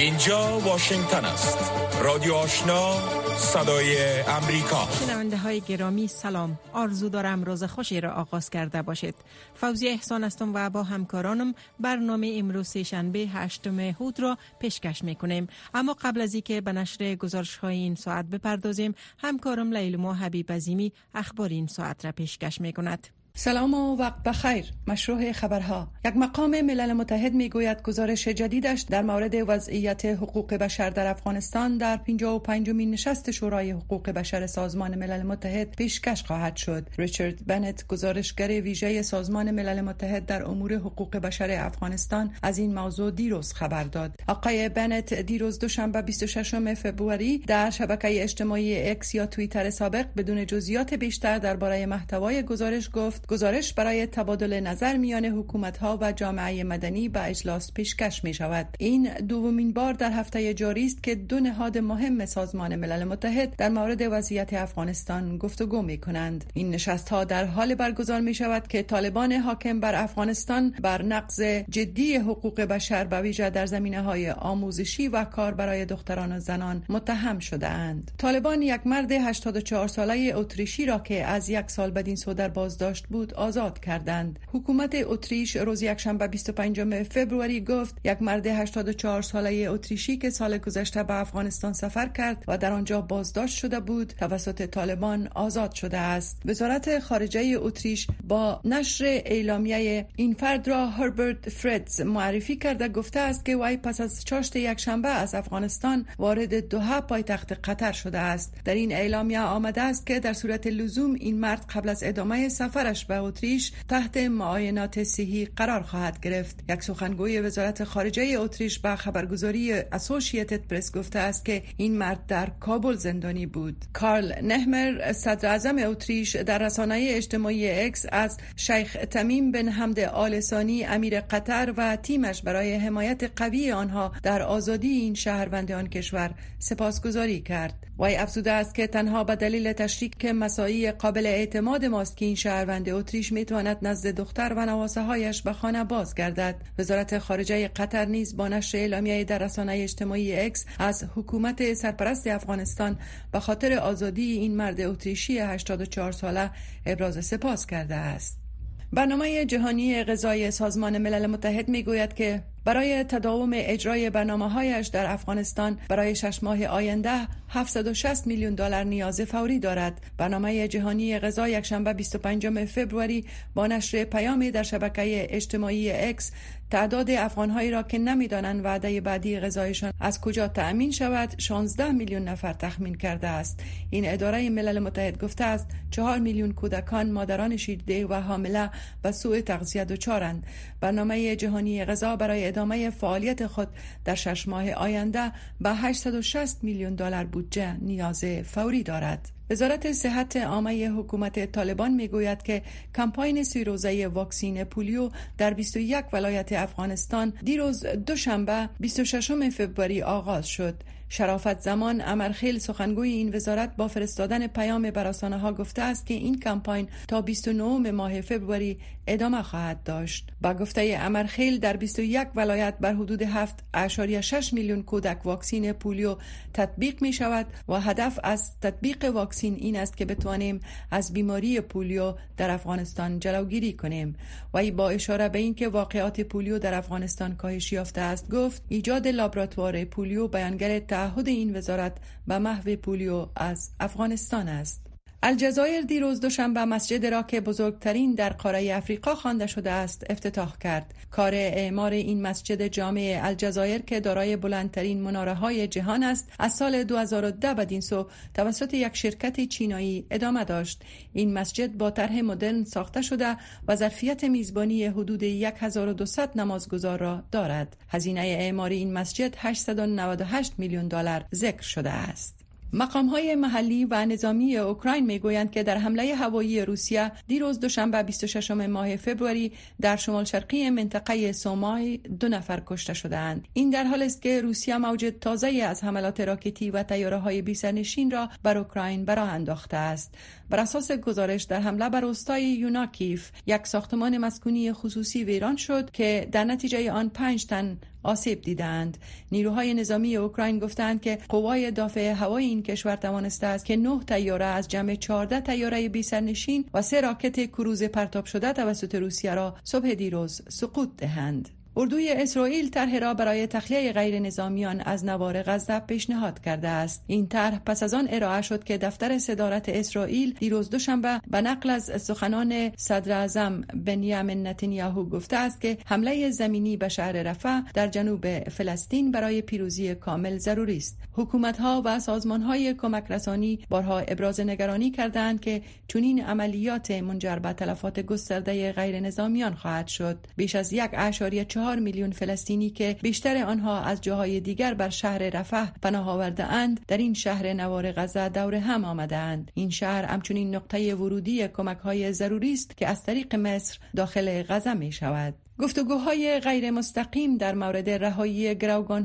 اینجا واشنگتن است. رادیو آشنا صدای امریکا. شنونده های گرامی سلام. آرزو دارم روز خوشی را آغاز کرده باشید. فوزی احسان هستم و با همکارانم برنامه امروز شنبه هشتم هود را پیشکش می‌کنیم. اما قبل از اینکه به نشر گزارش های این ساعت بپردازیم همکارم لیلما حبیب عظیمی اخبار این ساعت را پیشکش می‌کند. سلام و وقت بخیر. مشروع خبرها. یک مقام ملل متحد می گوید گزارش جدیدش در مورد وضعیت حقوق بشر در افغانستان در 55 مین نشست شورای حقوق بشر سازمان ملل متحد پیشکش خواهد شد. ریچارد بنت گزارشگر ویژه سازمان ملل متحد در امور حقوق بشر افغانستان از این موضوع دیروز خبر داد. آقای بنت دیروز دوشنبه 26 فوریه در شبکه اجتماعی اکس یا توییتر سابق بدون جزئیات بیشتر درباره محتوای گزارش گفت گزارش برای تبادل نظر میان حکومت ها و جامعه مدنی به اجلاس پیشکش می شود این دومین بار در هفته جاری است که دو نهاد مهم سازمان ملل متحد در مورد وضعیت افغانستان گفتگو می کنند این نشست ها در حال برگزار می شود که طالبان حاکم بر افغانستان بر نقض جدی حقوق بشر به ویژه در زمینه های آموزشی و کار برای دختران و زنان متهم شده اند طالبان یک مرد 84 ساله اتریشی را که از یک سال بدین سو در بازداشت بود آزاد کردند. حکومت اتریش روز یکشنبه 25 فوریه گفت یک مرد 84 ساله اتریشی که سال گذشته به افغانستان سفر کرد و در آنجا بازداشت شده بود توسط طالبان آزاد شده است. وزارت خارجه اتریش با نشر اعلامیه این فرد را هربرت فردز معرفی کرده گفته است که وی پس از چاشت یکشنبه از افغانستان وارد دوحه پایتخت قطر شده است. در این اعلامیه آمده است که در صورت لزوم این مرد قبل از ادامه سفرش به اتریش تحت معاینات صحی قرار خواهد گرفت. یک سخنگوی وزارت خارجه اتریش به خبرگزاری اسوسییتد پرس گفته است که این مرد در کابل زندانی بود. کارل نهمر صدر اعظم اتریش در رسانه اجتماعی X از شیخ تمیم بن حمد آل ثانی امیر قطر و تیمش برای حمایت قوی آنها در آزادی این شهروند آن کشور سپاسگزاری کرد. وی افزوده است که تنها به دلیل تشریک مساعی قابل اعتماد ماست که این شهروند اتریش می‌تواند نزد دختر و نواسه هایش به خانه بازگردد. وزارت خارجه قطر نیز با نشر اعلامیه در رسانه اجتماعی X از حکومت سرپرست افغانستان به خاطر آزادی این مرد اتریشی 84 ساله ابراز سپاس کرده است. برنامه جهانی غذای سازمان ملل متحد می گوید که برای تداوم اجرای برنامه هایش در افغانستان برای شش ماه آینده 760 میلیون دلار نیاز فوری دارد. برنامه جهانی غذا یکشنبه 25 فوریه با نشر پیامی در شبکه اجتماعی اکس تعداد افغانهایی را که نمی‌دانند وعده بعدی غذایشان از کجا تأمین شود 16 میلیون نفر تخمین کرده است. این اداره ملل متحد گفته است 4 میلیون کودکان مادران شیرده و حامله به سوء تغذیه دچارند. برنامه جهانی غذا برای ادامه فعالیت خود در شش ماه آینده به 860 میلیون دلار بودجه نیاز فوری دارد. وزارت صحت عامه حکومت طالبان می‌گوید که کمپاین سی روزه واکسین پولیو در 21 ولایت افغانستان دیروز دوشنبه 26 فوریه آغاز شد. شرافت زمان امرخیل سخنگوی این وزارت با فرستادن پیام براسانه ها گفته است که این کمپاین تا 29 ماه فوریه ادامه خواهد داشت. با گفته امرخیل در 21 ولایت بر حدود 7.6 میلیون کودک واکسین پولیو تطبیق می شود و هدف از تطبیق واکسین این است که بتوانیم از بیماری پولیو در افغانستان جلوگیری کنیم. و با اشاره به اینکه واقعات پولیو در افغانستان کاهش یافته است گفت ایجاد لابراتوار پولیو بیانگر تعهد این وزارت به محو پولیو از افغانستان است. الجزایر دیروز دوشنبه مسجد را که بزرگترین در قاره افریقا خوانده شده است افتتاح کرد. کار اعمار این مسجد جامع الجزایر که دارای بلندترین مناره های جهان است از سال 2010 بدین سو توسط یک شرکت چینایی ادامه داشت. این مسجد با طرح مدرن ساخته شده و ظرفیت میزبانی حدود 1200 نمازگزار را دارد. هزینه اعمار این مسجد 898 میلیون دلار ذکر شده است. مقام های محلی و نظامی اوکراین می‌گویند که در حمله هوایی روسیه دیروز دوشنبه 26 ماه فوریه در شمال شرقی منطقه سومای دو نفر کشته شدند این در حال است که روسیه موج تازه از حملات راکتی و تیاره های بیسرنشین را بر اوکراین براه انداخته است. بر اساس گزارش در حمله بر روستای یوناکیف یک ساختمان مسکونی خصوصی ویران شد که در نتیجه آن پنج تن آسیب دیدند. نیروهای نظامی اوکراین گفتند که قوای دافع هوایی این کشور توانسته است که نه تیاره از جمع 14 تیاره بی سرنشین و سه راکت کروز پرتاب شده توسط روسیه را صبح دیروز سقوط دهند. اردوی اسرائیل طرح را برای تخلیه غیر نظامیان از نوار غزه پیشنهاد کرده است. این طرح پس از آن ارائه شد که دفتر صدارت اسرائیل دیروز دوشنبه به نقل از سخنان صدر اعظم بنیامین نتانیاهو گفته است که حمله زمینی به شهر رفح در جنوب فلسطین برای پیروزی کامل ضروری است. حکومت ها و سازمان های کمک رسانی بارها ابراز نگرانی کردند که چنین عملیات منجر به تلفات گسترده غیر نظامیان خواهد شد. بیش از یک چهار میلیون فلسطینی که بیشتر آنها از جاهای دیگر بر شهر رفح پناه آورده اند در این شهر نوار غزه دور هم آمده اند این شهر همچنین نقطه ورودی کمک های ضروری است که از طریق مصر داخل غزه می شود گفتگوهای غیر مستقیم در مورد رهایی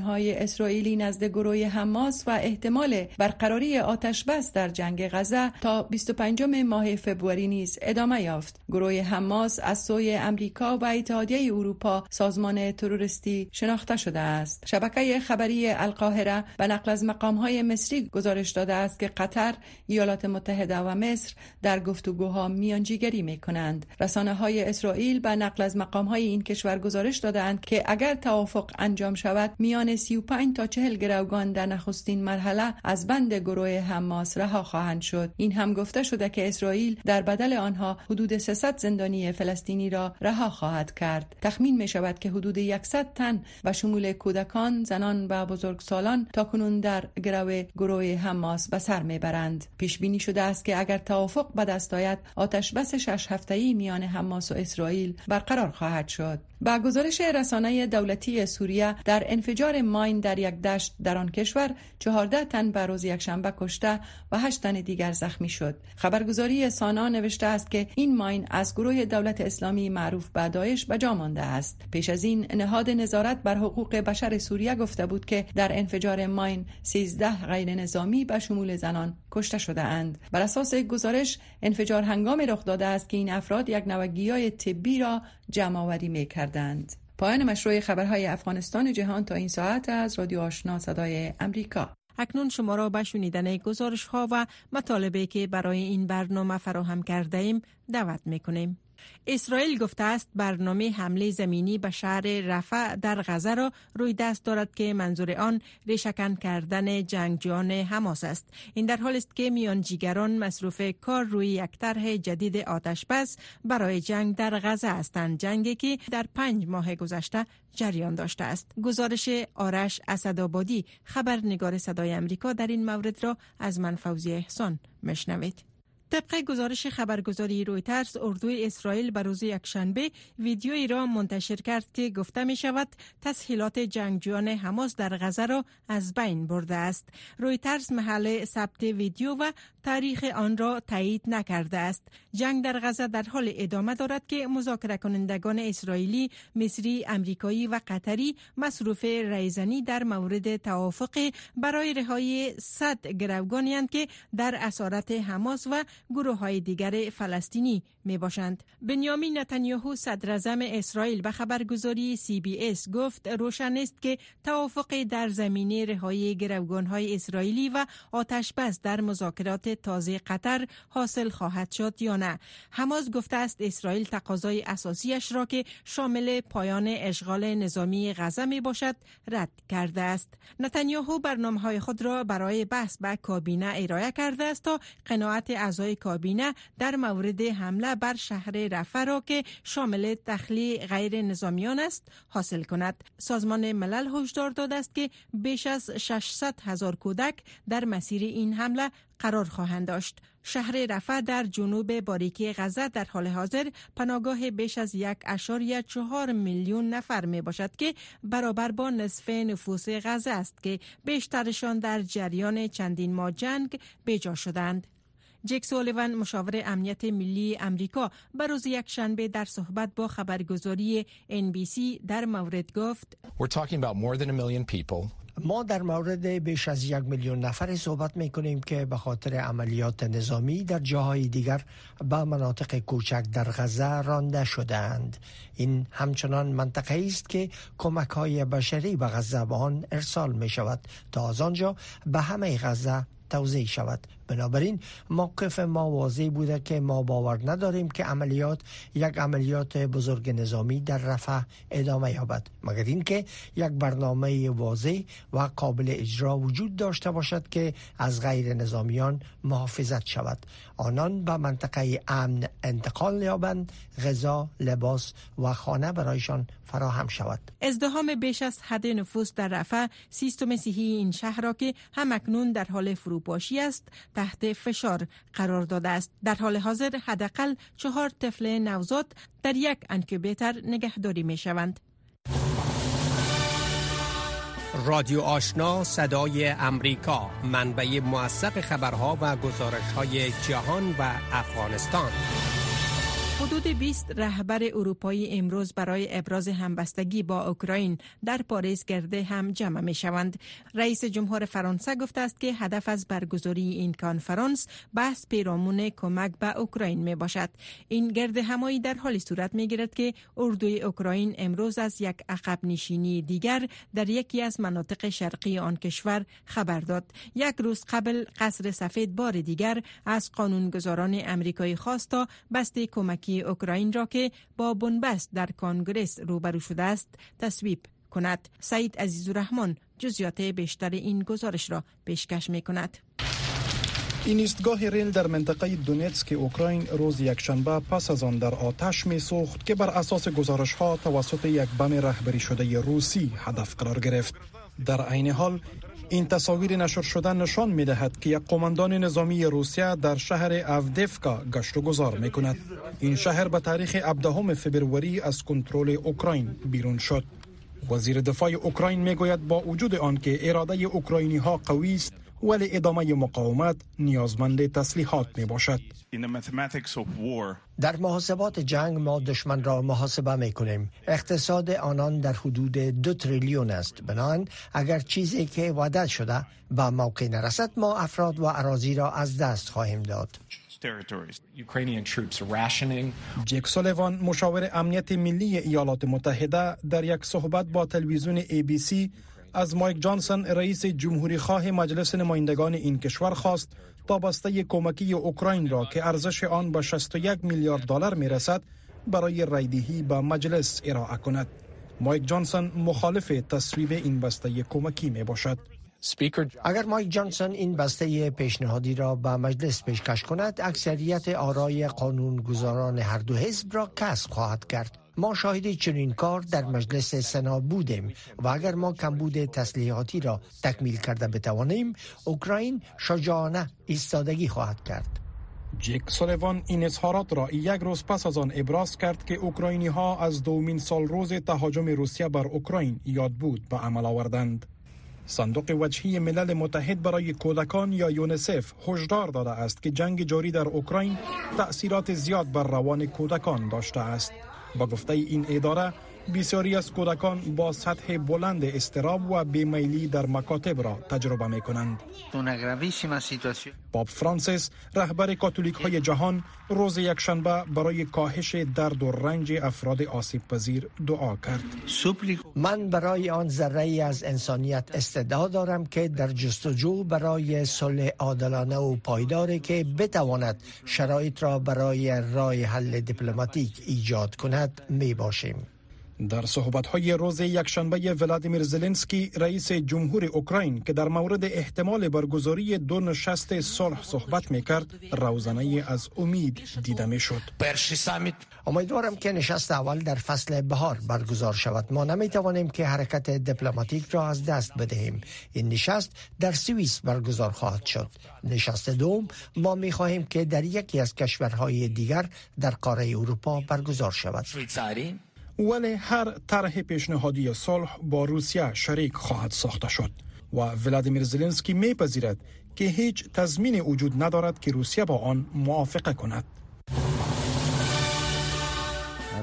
های اسرائیلی نزد گروه حماس و احتمال برقراری آتش بس در جنگ غزه تا 25 ماه فبروری نیز ادامه یافت. گروه حماس از سوی امریکا و اتحادیه اروپا سازمان تروریستی شناخته شده است. شبکه خبری القاهره به نقل از های مصری گزارش داده است که قطر، ایالات متحده و مصر در گفتگوها میانجیگری می کنند. رسانه های اسرائیل به نقل از های این کشور گزارش دادند که اگر توافق انجام شود میان 35 تا 40 گروگان در نخستین مرحله از بند گروه حماس رها خواهند شد. این هم گفته شده که اسرائیل در بدل آنها حدود 300 زندانی فلسطینی را رها خواهد کرد. تخمین می شود که حدود 100 تن به شمول کودکان زنان و بزرگسالان تا کنون در گروه گروه حماس به سر می‌برند. پیش بینی شده است که اگر توافق به دست آید آتش بس شش هفته‌ای میان حماس و اسرائیل برقرار خواهد شد. от با گزارش رسانه دولتی سوریه در انفجار ماین در یک دشت در آن کشور 14 تن به روز یکشنبه کشته و 8 تن دیگر زخمی شد. خبرگزاری سانا نوشته است که این ماین از گروه دولت اسلامی معروف به داعش به جا مانده است. پیش از این نهاد نظارت بر حقوق بشر سوریه گفته بود که در انفجار ماین 13 غیر نظامی به شمول زنان کشته شده اند. بر اساس گزارش انفجار هنگام رخ داده است که این افراد یک نوگیای طبی را جمع آوری کردند. پایان مشروع خبرهای افغانستان جهان تا این ساعت از رادیو آشنا صدای امریکا اکنون شما را به شنیدن گزارش ها و مطالبه که برای این برنامه فراهم کرده ایم دعوت می کنیم. اسرائیل گفته است برنامه حمله زمینی به شهر رفع در غزه را روی دست دارد که منظور آن ریشکن کردن جنگجویان حماس است. این در حال است که میانجیگران مصروف کار روی یک طرح جدید آتش بس برای جنگ در غزه هستند. جنگی که در پنج ماه گذشته جریان داشته است. گزارش آرش اسدآبادی خبرنگار صدای امریکا در این مورد را از من فوزی احسان مشنوید طبق گزارش خبرگزاری رویترز اردوی اسرائیل به روز یکشنبه ویدیویی را منتشر کرد که گفته می شود تسهیلات جنگجویان حماس در غزه را از بین برده است. رویترز محل ثبت ویدیو و تاریخ آن را تایید نکرده است. جنگ در غزه در حال ادامه دارد که مذاکره کنندگان اسرائیلی مصری امریکایی و قطری مصروف ریزنی در مورد توافق برای رهایی صد گروگانی که در اسارت حماس و گروه های دیگر فلسطینی می باشند. بنیامین نتانیاهو صدر اسرائیل به خبرگزاری سی بی اس گفت روشن است که توافق در زمینه رهایی گروگان های اسرائیلی و آتش بس در مذاکرات تازه قطر حاصل خواهد شد یا نه. حماس گفته است اسرائیل تقاضای اساسیش را که شامل پایان اشغال نظامی غزه می باشد رد کرده است. نتانیاهو برنامه های خود را برای بحث به کابینه ارائه کرده است تا قناعت اعضای کابینه در مورد حمله بر شهر رفح را که شامل تخلیه غیر نظامیان است حاصل کند سازمان ملل هشدار داده است که بیش از 600 هزار کودک در مسیر این حمله قرار خواهند داشت. شهر رفح در جنوب باریکی غزه در حال حاضر پناهگاه بیش از یک اشاری چهار میلیون نفر می باشد که برابر با نصف نفوس غزه است که بیشترشان در جریان چندین ماه جنگ بجا شدند. جک سولیوان مشاور امنیت ملی امریکا بر روز یک شنبه در صحبت با خبرگزاری NBC در مورد گفت ما در مورد بیش از یک میلیون نفر صحبت می کنیم که به خاطر عملیات نظامی در جاهای دیگر به مناطق کوچک در غزه رانده شدند این همچنان منطقه است که کمک های بشری به غزه به آن ارسال می شود تا از آنجا به همه غزه توضیح شود. بنابراین موقف ما واضح بوده که ما باور نداریم که عملیات یک عملیات بزرگ نظامی در رفح ادامه یابد. مگر اینکه یک برنامه واضح و قابل اجرا وجود داشته باشد که از غیر نظامیان محافظت شود. آنان به منطقه امن انتقال یابند غذا لباس و خانه برایشان فراهم شود. ازدهام بیش از حد نفوس در رفح سیستم مسیحی این شهر را که همکنون در حال فروپاشی است تحت فشار قرار داده است. در حال حاضر حداقل چهار طفل نوزاد در یک انکوبیتر نگهداری می شوند رادیو آشنا صدای امریکا منبع موثق خبرها و گزارش های جهان و افغانستان. حدود 20 رهبر اروپایی امروز برای ابراز همبستگی با اوکراین در پاریس گرده هم جمع می شوند. رئیس جمهور فرانسه گفته است که هدف از برگزاری این کنفرانس بحث پیرامون کمک به اوکراین می باشد. این گرد همایی در حالی صورت می گیرد که اردوی اوکراین امروز از یک عقب نشینی دیگر در یکی از مناطق شرقی آن کشور خبر داد. یک روز قبل قصر سفید بار دیگر از قانونگذاران امریکایی خواست تا بسته کمک اوکراین را که با بنبست در کانگرس روبرو شده است تصویب کند. سعید عزیزالرحمن جزیات بیشتر این گزارش را پیشکش می کند این ایستگاه ریل در منطقه دونتسک اوکراین روز یکشنبه پس از آن در آتش می سوخت که بر اساس گزارش ها توسط یک بم رهبری شده روسی هدف قرار گرفت. در عین حال این تصاویر نشر شده نشان می دهد که یک قماندان نظامی روسیه در شهر افدفکا گشت و گذار می کند. این شهر به تاریخ 17 فبروری از کنترل اوکراین بیرون شد. وزیر دفاع اوکراین می گوید با وجود آنکه اراده اوکراینی ها قوی است ولی ادامه مقاومت نیازمند تسلیحات می باشد. در محاسبات جنگ ما دشمن را محاسبه می کنیم. اقتصاد آنان در حدود دو تریلیون است. بنان اگر چیزی که وعده شده به موقع نرسد ما افراد و عراضی را از دست خواهیم داد. جک سولیوان مشاور امنیت ملی ایالات متحده در یک صحبت با تلویزیون ABC از مایک جانسون رئیس جمهوری خواه مجلس نمایندگان این کشور خواست تا بسته کمکی اوکراین را که ارزش آن به 61 میلیارد دلار می رسد برای رایدهی به مجلس ارائه کند. مایک جانسون مخالف تصویب این بسته کمکی می باشد. اگر مایک جانسون این بسته پیشنهادی را به مجلس پیشکش کند اکثریت آرای قانونگذاران هر دو حزب را کسب خواهد کرد ما شاهد چنین کار در مجلس سنا بودیم و اگر ما کمبود تسلیحاتی را تکمیل کرده بتوانیم اوکراین شجاعانه ایستادگی خواهد کرد. جک سولیوان این اظهارات را یک روز پس از آن ابراز کرد که اوکراینی ها از دومین سال روز تهاجم روسیه بر اوکراین یاد بود به عمل آوردند. صندوق وجهی ملل متحد برای کودکان یا یونسف هشدار داده است که جنگ جاری در اوکراین تأثیرات زیاد بر روان کودکان داشته است. با گفته این اداره بسیاری از کودکان با سطح بلند استراب و بیمیلی در مکاتب را تجربه می کنند. باب فرانسیس رهبر کاتولیک های جهان روز یکشنبه برای کاهش درد و رنج افراد آسیب پذیر دعا کرد. من برای آن ذره از انسانیت استعداد دارم که در جستجو برای صلح عادلانه و پایداری که بتواند شرایط را برای راه حل دیپلماتیک ایجاد کند می باشیم. در های روز یکشنبه ولادیمیر زلنسکی رئیس جمهور اوکراین که در مورد احتمال برگزاری دو نشست صلح صحبت می کرد روزنه از امید دیده می شد امیدوارم که نشست اول در فصل بهار برگزار شود. ما نمی توانیم که حرکت دیپلماتیک را از دست بدهیم. این نشست در سوئیس برگزار خواهد شد. نشست دوم ما می خواهیم که در یکی از کشورهای دیگر در قاره اروپا برگزار شود. ولی هر طرح پیشنهادی صلح با روسیه شریک خواهد ساخته شد و ولادیمیر زلنسکی میپذیرد که هیچ تضمین وجود ندارد که روسیه با آن موافقه کند.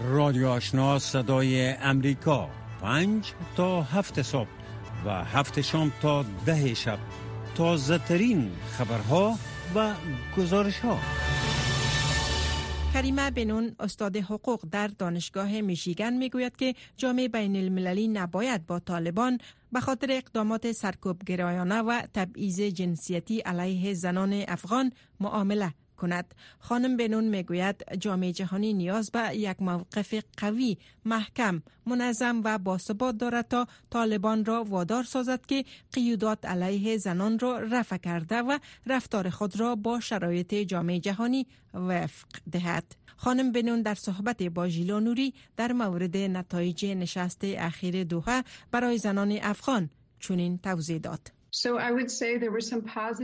رادیو آشنا صدای امریکا. پنج تا هفت صبح و هفت شام تا ده شب. تازه ترین خبرها و گزارش ها کریمه بنون استاد حقوق در دانشگاه میشیگن می‌گوید که جامعه بین المللی نباید با طالبان به خاطر اقدامات سرکوب گرایانه و تبعیض جنسیتی علیه زنان افغان معامله کند. خانم بنون می‌گوید جامعه جهانی نیاز به یک موقف قوی محکم منظم و باثبات دارد تا طالبان را وادار سازد که قیودات علیه زنان را رفع کرده و رفتار خود را با شرایط جامعه جهانی وفق دهد. خانم بنون در صحبت با ژیلا نوری در مورد نتایج نشست اخیر دوحه برای زنان افغان چنین توضیح داد.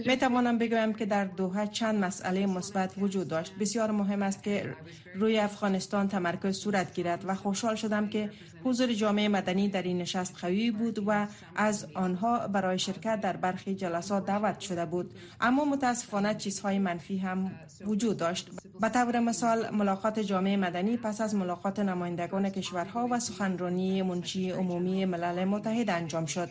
می توانم بگویم که در دوحه چند مسئله مثبت وجود داشت. بسیار مهم است که روی افغانستان تمرکز صورت گیرد و خوشحال شدم که حضور جامعه مدنی در این نشست قوی بود و از آنها برای شرکت در برخی جلسات دعوت شده بود. اما متاسفانه چیزهای منفی هم وجود داشت. به طور مثال ملاقات جامعه مدنی پس از ملاقات نمایندگان کشورها و سخنرانی منشی عمومی ملل متحد انجام شد.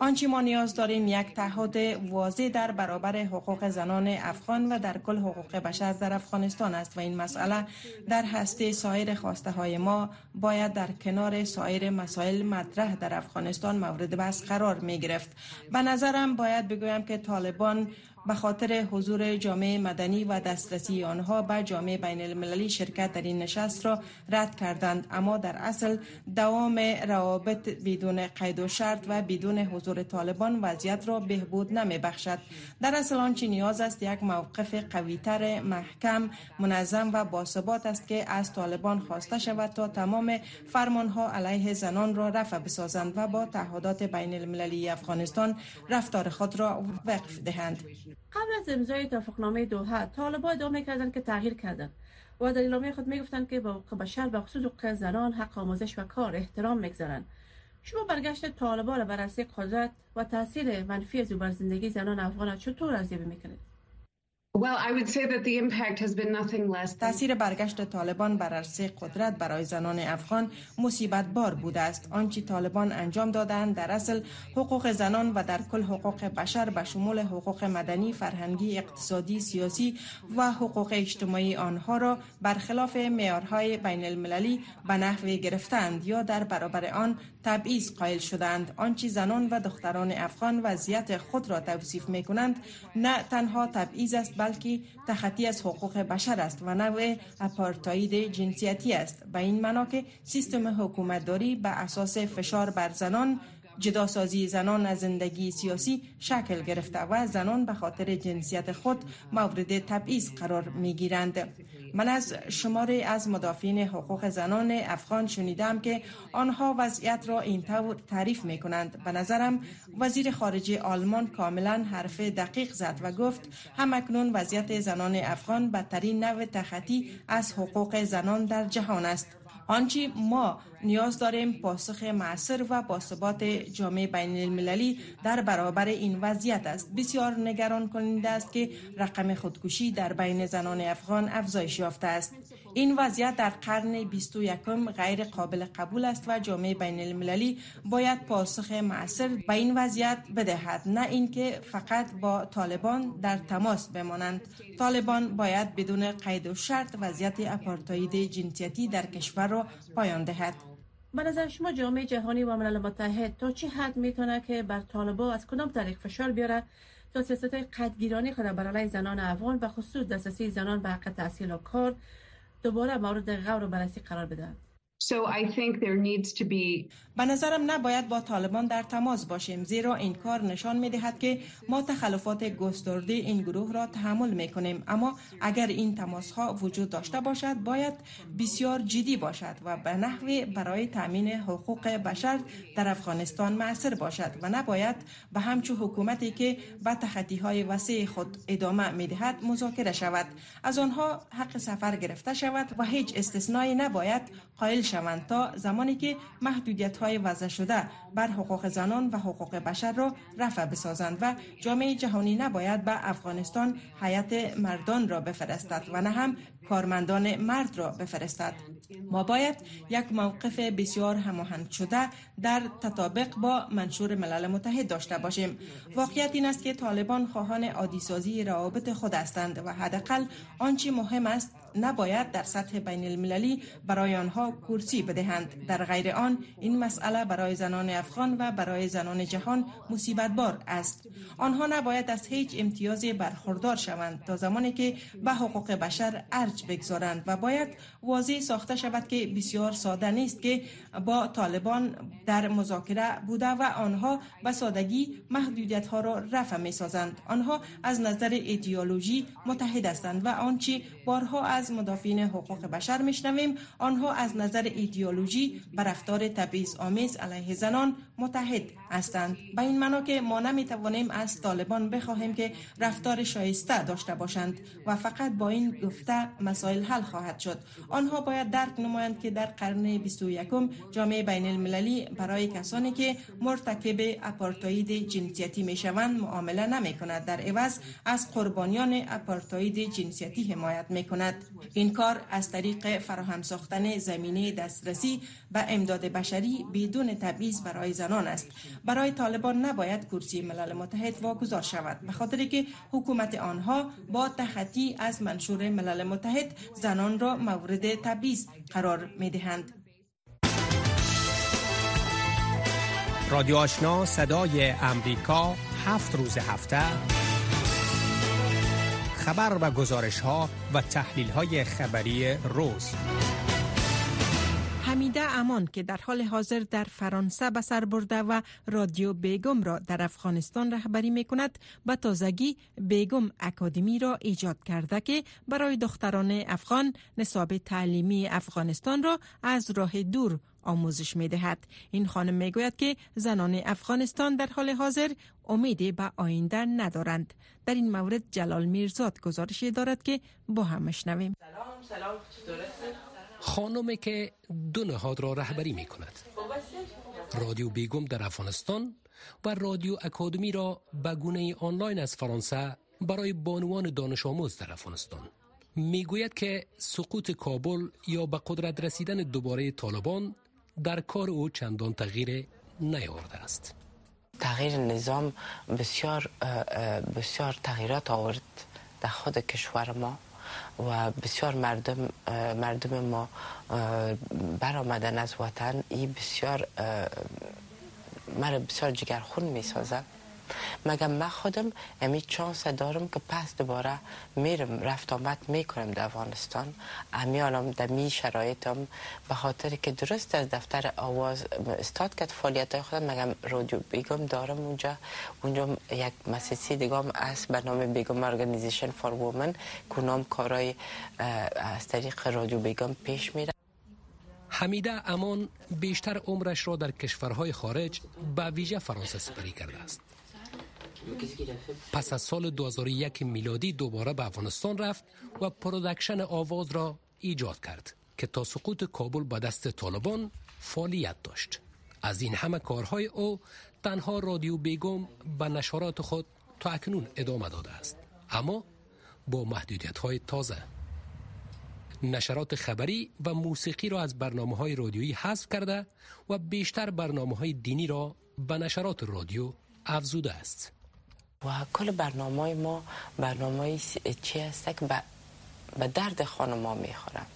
آنچه ما نیاز داریم یک تعهد واضح در برابر حقوق زنان افغان و در کل حقوق بشر در افغانستان است و این مسئله در هسته سایر خواسته های ما باید در کنار سایر مسائل مطرح در افغانستان مورد بحث قرار می گرفت به نظرم باید بگویم که طالبان به خاطر حضور جامعه مدنی و دسترسی آنها به جامعه بین المللی شرکت در این نشست را رد کردند. اما در اصل دوام روابط بدون قید و شرط و بدون حضور طالبان وضعیت را بهبود نمی بخشد در اصل آنچه نیاز است یک موقف قویتر محکم منظم و باثبات است که از طالبان خواسته شود تا تمام فرمانها علیه زنان را رفع بسازند و با تعهدات بین المللی افغانستان رفتار خود را وقف دهند. قبل از امضای توافقنامه دوحه طالبان ادعا کردند که تغییر کردند و در اعلامیه خود می‌گفتند که با بشر به خصوص حقوق زنان حق آموزش و کار احترام می‌گذارند. شما برگشت طالبان را بررسی قدرت و تاثیر منفی از بر زندگی زنان افغان چطور ارزیابی می‌کنید؟ تاثیر برگشت طالبان بر عرصه قدرت برای زنان افغان مصیبت بار بوده است. آنچه طالبان انجام دادند در اصل حقوق زنان و در کل حقوق بشر به شمول حقوق مدنی فرهنگی اقتصادی سیاسی و حقوق اجتماعی آنها را برخلاف معیارهای بین المللی به نحو گرفتند یا در برابر آن تبعیض قائل شدند آنچه زنان و دختران افغان وضعیت خود را توصیف می کنند نه تنها تبعیض است بلکه تخطی از حقوق بشر است و نوع اپارتاید جنسیتی است به این معنا که سیستم حکومتداری به اساس فشار بر زنان جداسازی زنان از زندگی سیاسی شکل گرفته و زنان به خاطر جنسیت خود مورد تبعیض قرار می گیرند. من از شماره از مدافعین حقوق زنان افغان شنیدم که آنها وضعیت را این طور تعریف می کنند. به نظرم وزیر خارجه آلمان کاملا حرف دقیق زد و گفت همکنون وضعیت زنان افغان بدترین نوع تخطی از حقوق زنان در جهان است. آنچه ما نیاز داریم پاسخ معصر و باثبات جامعه بین المللی در برابر این وضعیت است. بسیار نگران کننده است که رقم خودکشی در بین زنان افغان افزایش یافته است. این وضعیت در قرن 21 غیر قابل قبول است و جامعه بین المللی باید پاسخ معصر به این وضعیت بدهد نه اینکه فقط با طالبان در تماس بمانند. طالبان باید بدون قید و شرط وضعیت اپارتاید جنسیتی در کشور را پایان دهد. به نظر شما جامعه جهانی و ملل متحد تا چه حد می‌تونه که بر طالبان از کدام طریق فشار بیاره تا سیاست قدگیرانی خود بر علیه زنان افغان و خصوص دسترسی زنان به حق تحصیل و کار دوباره مورد غور و بررسی قرار بدهد؟ به نظرم نباید با طالبان در تماس باشیم زیرا این کار نشان می دهد که ما تخلفات گسترده این گروه را تحمل می کنیم اما اگر این تماس ها وجود داشته باشد باید بسیار جدی باشد و به نحوی برای تامین حقوق بشر در افغانستان معصر باشد و نباید به همچو حکومتی که به تخطی های وسیع خود ادامه می دهد مذاکره شود. از آنها حق سفر گرفته شود و هیچ استثنایی نباید قائل شوند تا زمانی که محدودیت های وضع شده بر حقوق زنان و حقوق بشر را رفع بسازند و جامعه جهانی نباید به افغانستان حیات مردان را بفرستد و نه هم کارمندان مرد را بفرستد. ما باید یک موقف بسیار هماهنگ شده در تطابق با منشور ملل متحد داشته باشیم. واقعیت این است که طالبان خواهان عادی روابط خود هستند و حداقل آنچه مهم است نباید در سطح بین المللی برای آنها کرسی بدهند. در غیر آن این مسئله برای زنان افغان و برای زنان جهان مصیبت بار است. آنها نباید از هیچ امتیازی برخوردار شوند تا زمانی که به حقوق بشر ارج بگذارند و باید واضح ساخته شود که بسیار ساده نیست که با طالبان در مذاکره بوده و آنها به سادگی محدودیت ها را رفع می سازند آنها از نظر ایدئولوژی متحد هستند و آنچه بارها مدافعین حقوق بشر میشنویم. آنها از نظر ایدئولوژی بر رفتار تبعیض آمیز علیه زنان متحد هستند. به این معنا که ما نمی توانیم از طالبان بخواهیم که رفتار شایسته داشته باشند و فقط با این گفته مسائل حل خواهد شد. آنها باید درک نمایند که در قرن 21 جامعه بین المللی برای کسانی که مرتکب اپارتاید جنسیتی می شوند معامله نمی کند در عوض از قربانیان اپارتاید جنسیتی حمایت می کند این کار از طریق فراهم ساختن زمینه دسترسی به امداد بشری بدون تبعیض برای زنان است. برای طالبان نباید کرسی ملل متحد واگذار شود. به خاطر که حکومت آنها با تخطی از منشور ملل متحد زنان را مورد تبعیض قرار می دهند رادیو آشنا صدای امریکا هفت روز هفته. خبر و گزارش ها و تحلیل های خبری روز حمیده امان که در حال حاضر در فرانسه به سر برده و رادیو بیگم را در افغانستان رهبری می کند به تازگی بیگم اکادمی را ایجاد کرده که برای دختران افغان نصاب تعلیمی افغانستان را از راه دور آموزش می دهد. این خانم می گوید که زنان افغانستان در حال حاضر امیدی به آینده ندارند. در این مورد جلال میرزاد گزارشی دارد که با هم مشنویم. سلام سلام خانمی که دو نهاد را رهبری می کند. رادیو بیگم در افغانستان و رادیو اکادمی را به گونه آنلاین از فرانسه برای بانوان دانش آموز در افغانستان می‌گوید که سقوط کابل یا به قدرت رسیدن دوباره طالبان در کار او چندان تغییر نیاورده است تغییر نظام بسیار بسیار تغییرات آورد در خود کشور ما و بسیار مردم مردم ما برآمدن از وطن این بسیار مرا بسیار جگرخون می سازد مگه من خودم امی چانس دارم که پس دوباره میرم رفت آمد می‌کنم در افغانستان امیانم در می شرایطم به خاطر که درست از دفتر آواز استاد کرد فعالیت های خودم مگم رادیو بیگم دارم اونجا. اونجا یک مسیسی دیگه هم است به نام بیگم ارگانیزیشن فار وومن کنام کارای از طریق رادیو بیگم پیش میره. حمیده امان بیشتر عمرش را در کشورهای خارج به ویژه فرانسه سپری کرده است. پس از سال 2001 میلادی دوباره به افغانستان رفت و production آواز را ایجاد کرد که تا سقوط کابل به دست طالبان فعالیت داشت. از این همه کارهای او تنها رادیو بیگم به نشرات خود تا اکنون ادامه داده است. اما با محدودیت های تازه. نشرات خبری و موسیقی را از برنامه های رادیویی حذف کرده و بیشتر برنامه های دینی را به نشرات رادیو افزوده است. و کل برنامه ما برنامه چی است که به درد خانما می‌خورم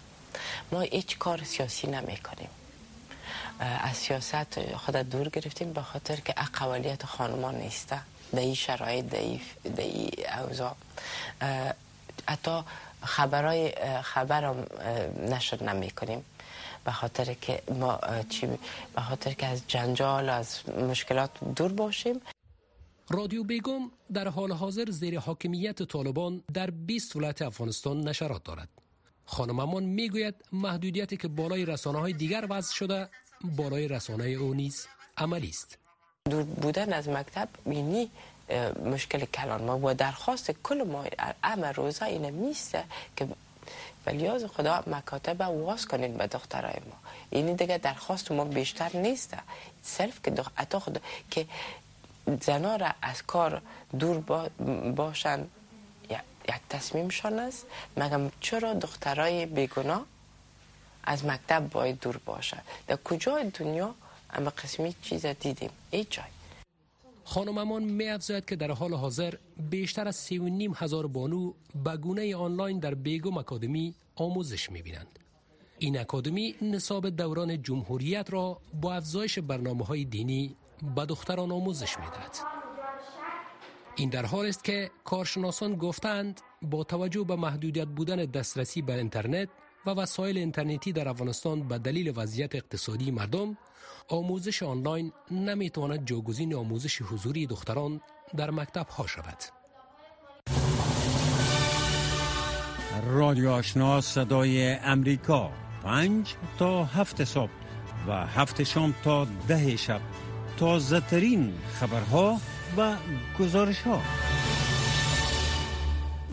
ما هیچ کار سیاسی نمی کنیم از سیاست خود دور گرفتیم به خاطر که اقوالیت خانما نیسته در این شرایط در این اوضاع. حتی خبرای خبرم نشر نمی کنیم به خاطر که ما چی به خاطر که از جنجال از مشکلات دور باشیم. رادیو بیگم در حال حاضر زیر حاکمیت طالبان در 20 ولایت افغانستان نشرات دارد. خانم امان می‌گوید محدودیتی که بالای رسانه های دیگر وضع شده بالای رسانه او نیز عملی است. دور بودن از مکتب بینی مشکل کلان ما و درخواست کل ما امر روزا اینه میسته که ولیاز خدا مکاتب واس کنید به دخترای ما اینی دیگه درخواست ما بیشتر نیسته صرف که دخ... خدا که زنا را از کار دور باشند یک تصمیمشان است. مگم چرا دخترای بیگناه از مکتب باید دور باشد در کجای دنیا اما قسمی چیز دیدیم؟ ای جای. خانم امان می افزاید که در حال حاضر بیشتر از سی و نیم هزار بانو به گونه آنلاین در بیگم اکادمی آموزش می بینند. این اکادمی نصاب دوران جمهوریت را با افزایش برنامه های دینی به دختران آموزش می دهد. این در حال است که کارشناسان گفتند با توجه به محدودیت بودن دسترسی به اینترنت و وسایل اینترنتی در افغانستان به دلیل وضعیت اقتصادی مردم آموزش آنلاین نمی‌تواند جاگزین آموزش حضوری دختران در مکتب ها شود. رادیو آشنا صدای امریکا پنج تا هفت صبح و هفت شام تا ده شب تازه ترین خبرها و گزارش ها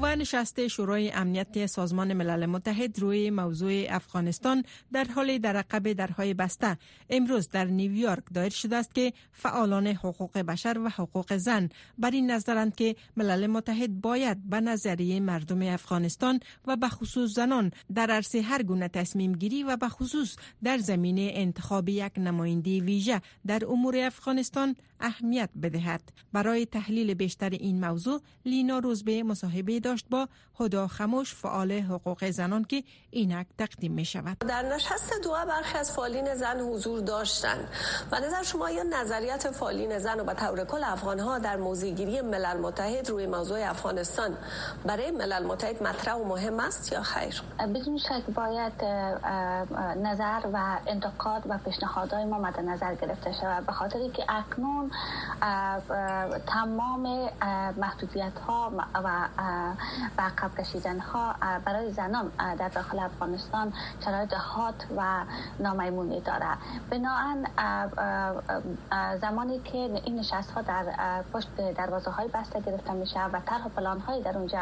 و نشست شورای امنیت سازمان ملل متحد روی موضوع افغانستان در حال در عقب درهای بسته. امروز در نیویورک دایر شده است که فعالان حقوق بشر و حقوق زن بر این نظرند که ملل متحد باید به نظریه مردم افغانستان و به خصوص زنان در عرصه هر گونه تصمیم گیری و به خصوص در زمینه انتخاب یک نماینده ویژه در امور افغانستان اهمیت بدهد. برای تحلیل بیشتر این موضوع لینا روزبه مصاحبه داشت با هدا خموش فعال حقوق زنان که اینک تقدیم می شود در نشست دو برخی از فعالین زن حضور داشتند و نظر شما یا نظریت فعالین زن و به طور کل افغان ها در موضوع ملل متحد روی موضوع افغانستان برای ملل متحد مطرح و مهم است یا خیر؟ بدون شک باید نظر و انتقاد و پیشنهادهای ما مد نظر گرفته شود. به خاطر که اکنون تمام محدودیت ها و عقب کشیدن ها برای زنان در داخل افغانستان شرایط هات و نامیمونی داره. بناهن زمانی که این نشست ها در پشت دروازه های بسته گرفته میشه و طرح پلان های در اونجا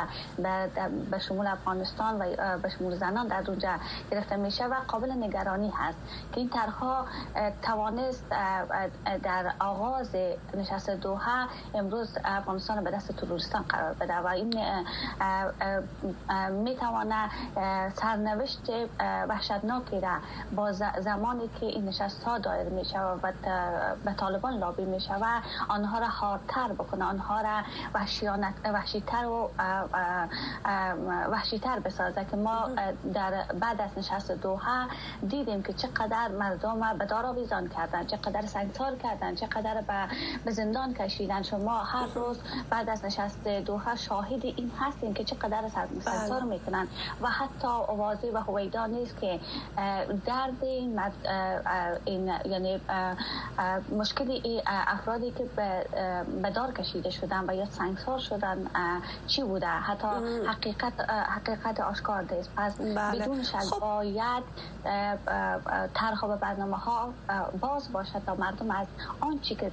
به شمول افغانستان و به شمول زنان در اونجا گرفته میشه و قابل نگرانی هست. که این طرح توانست در آغاز نشست دوها امروز افغانستان به دست تروریستان قرار بده و این می‌توانه سرنوشت وحشتناکی را با زمانی که این نشست ها دایر میشه و به طالبان لابی میشه و آنها را حادتر بکنه آنها را وحشیتر و وحشیتر بسازه که ما در بعد از نشست دوها دیدیم که چقدر مردم به دار آویزان کردن چقدر سنگسار کردن چقدر به زندان کشیدن شما هر روز بعد از نشست دوها شاهد این هستیم که چقدر سنگسار بله. می‌کنن و حتی آوازی و هویدا نیست که درد این, این یعنی مشکلی افرادی که به دار کشیده شدن و یا سنگسار شدن چی بوده حتی حقیقت حقیقت آشکار نیست پس بله. بدون شک خب. باید طرح و برنامه ها باز باشد تا مردم از آنچه که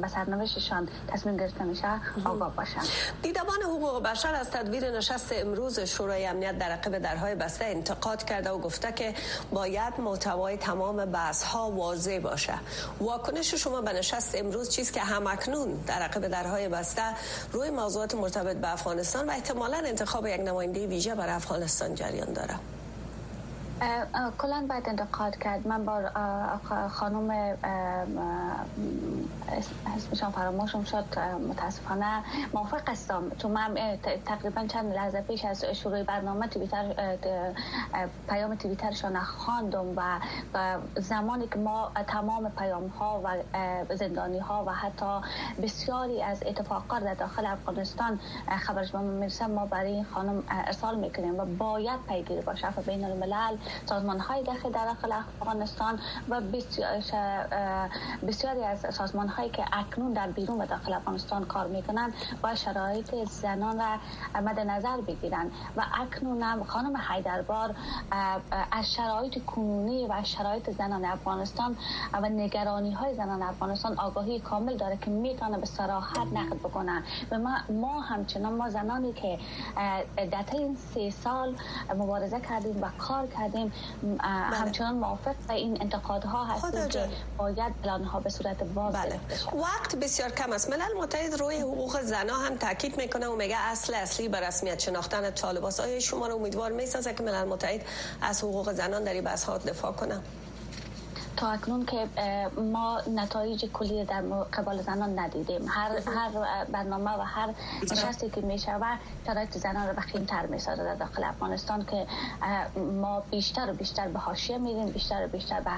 به سرنوشتشان تصمیم گرفته میشه آگاه باشند دیدبان حقوق بشر از تدبیر نشست امروز شورای امنیت در عقب درهای بسته انتقاد کرده و گفته که باید محتوای تمام بحث ها واضح باشه. واکنش شما به نشست امروز چیز که همکنون در عقب درهای بسته روی موضوعات مرتبط به افغانستان و احتمالا انتخاب یک نماینده ویژه برای افغانستان جریان داره کلا باید انتقاد کرد. من با خانم اسمشان فراموشم شد. متاسفانه موافق هستم. چون من تقریبا چند لحظه پیش از شروع برنامه تویتر پیام تویترشان خواندم و زمانی که ما تمام پیام ها و زندانی ها و حتی بسیاری از اتفاقات در داخل افغانستان خبرش به ما ما برای این خانم ارسال می‌کنیم و باید پیگیری باشه. بین الملل. سازمان های داخل داخل افغانستان و بسیاری از سازمان هایی که اکنون در بیرون و داخل افغانستان کار می‌کنن با شرایط زنان را مد نظر بگیرن و اکنون هم خانم حیدربار از شرایط کنونی و شرایط زنان افغانستان و نگرانی های زنان افغانستان آگاهی کامل داره که می‌تونه به صراحت نقد بکنن و ما, ما همچنان ما زنانی که در این سه سال مبارزه کردیم و کار کردیم می‌کنیم بله. همچنان موافق این انتقادها هستیم که باید پلان ها به صورت باز بله. وقت بسیار کم است ملل متحد روی حقوق زنا هم تاکید می‌کنه و میگه اصل اصلی به رسمیت شناختن طالباس آیا شما رو امیدوار می‌سازه که ملل متحد از حقوق زنان در این بحث دفاع کنه تا اکنون که ما نتایج کلی در قبال زنان ندیدیم. هر هر برنامه و هر نشستی که می شود شرایط زنان رو بخیم تر می در داخل افغانستان که ما بیشتر و بیشتر به حاشیه میریم بیشتر و بیشتر به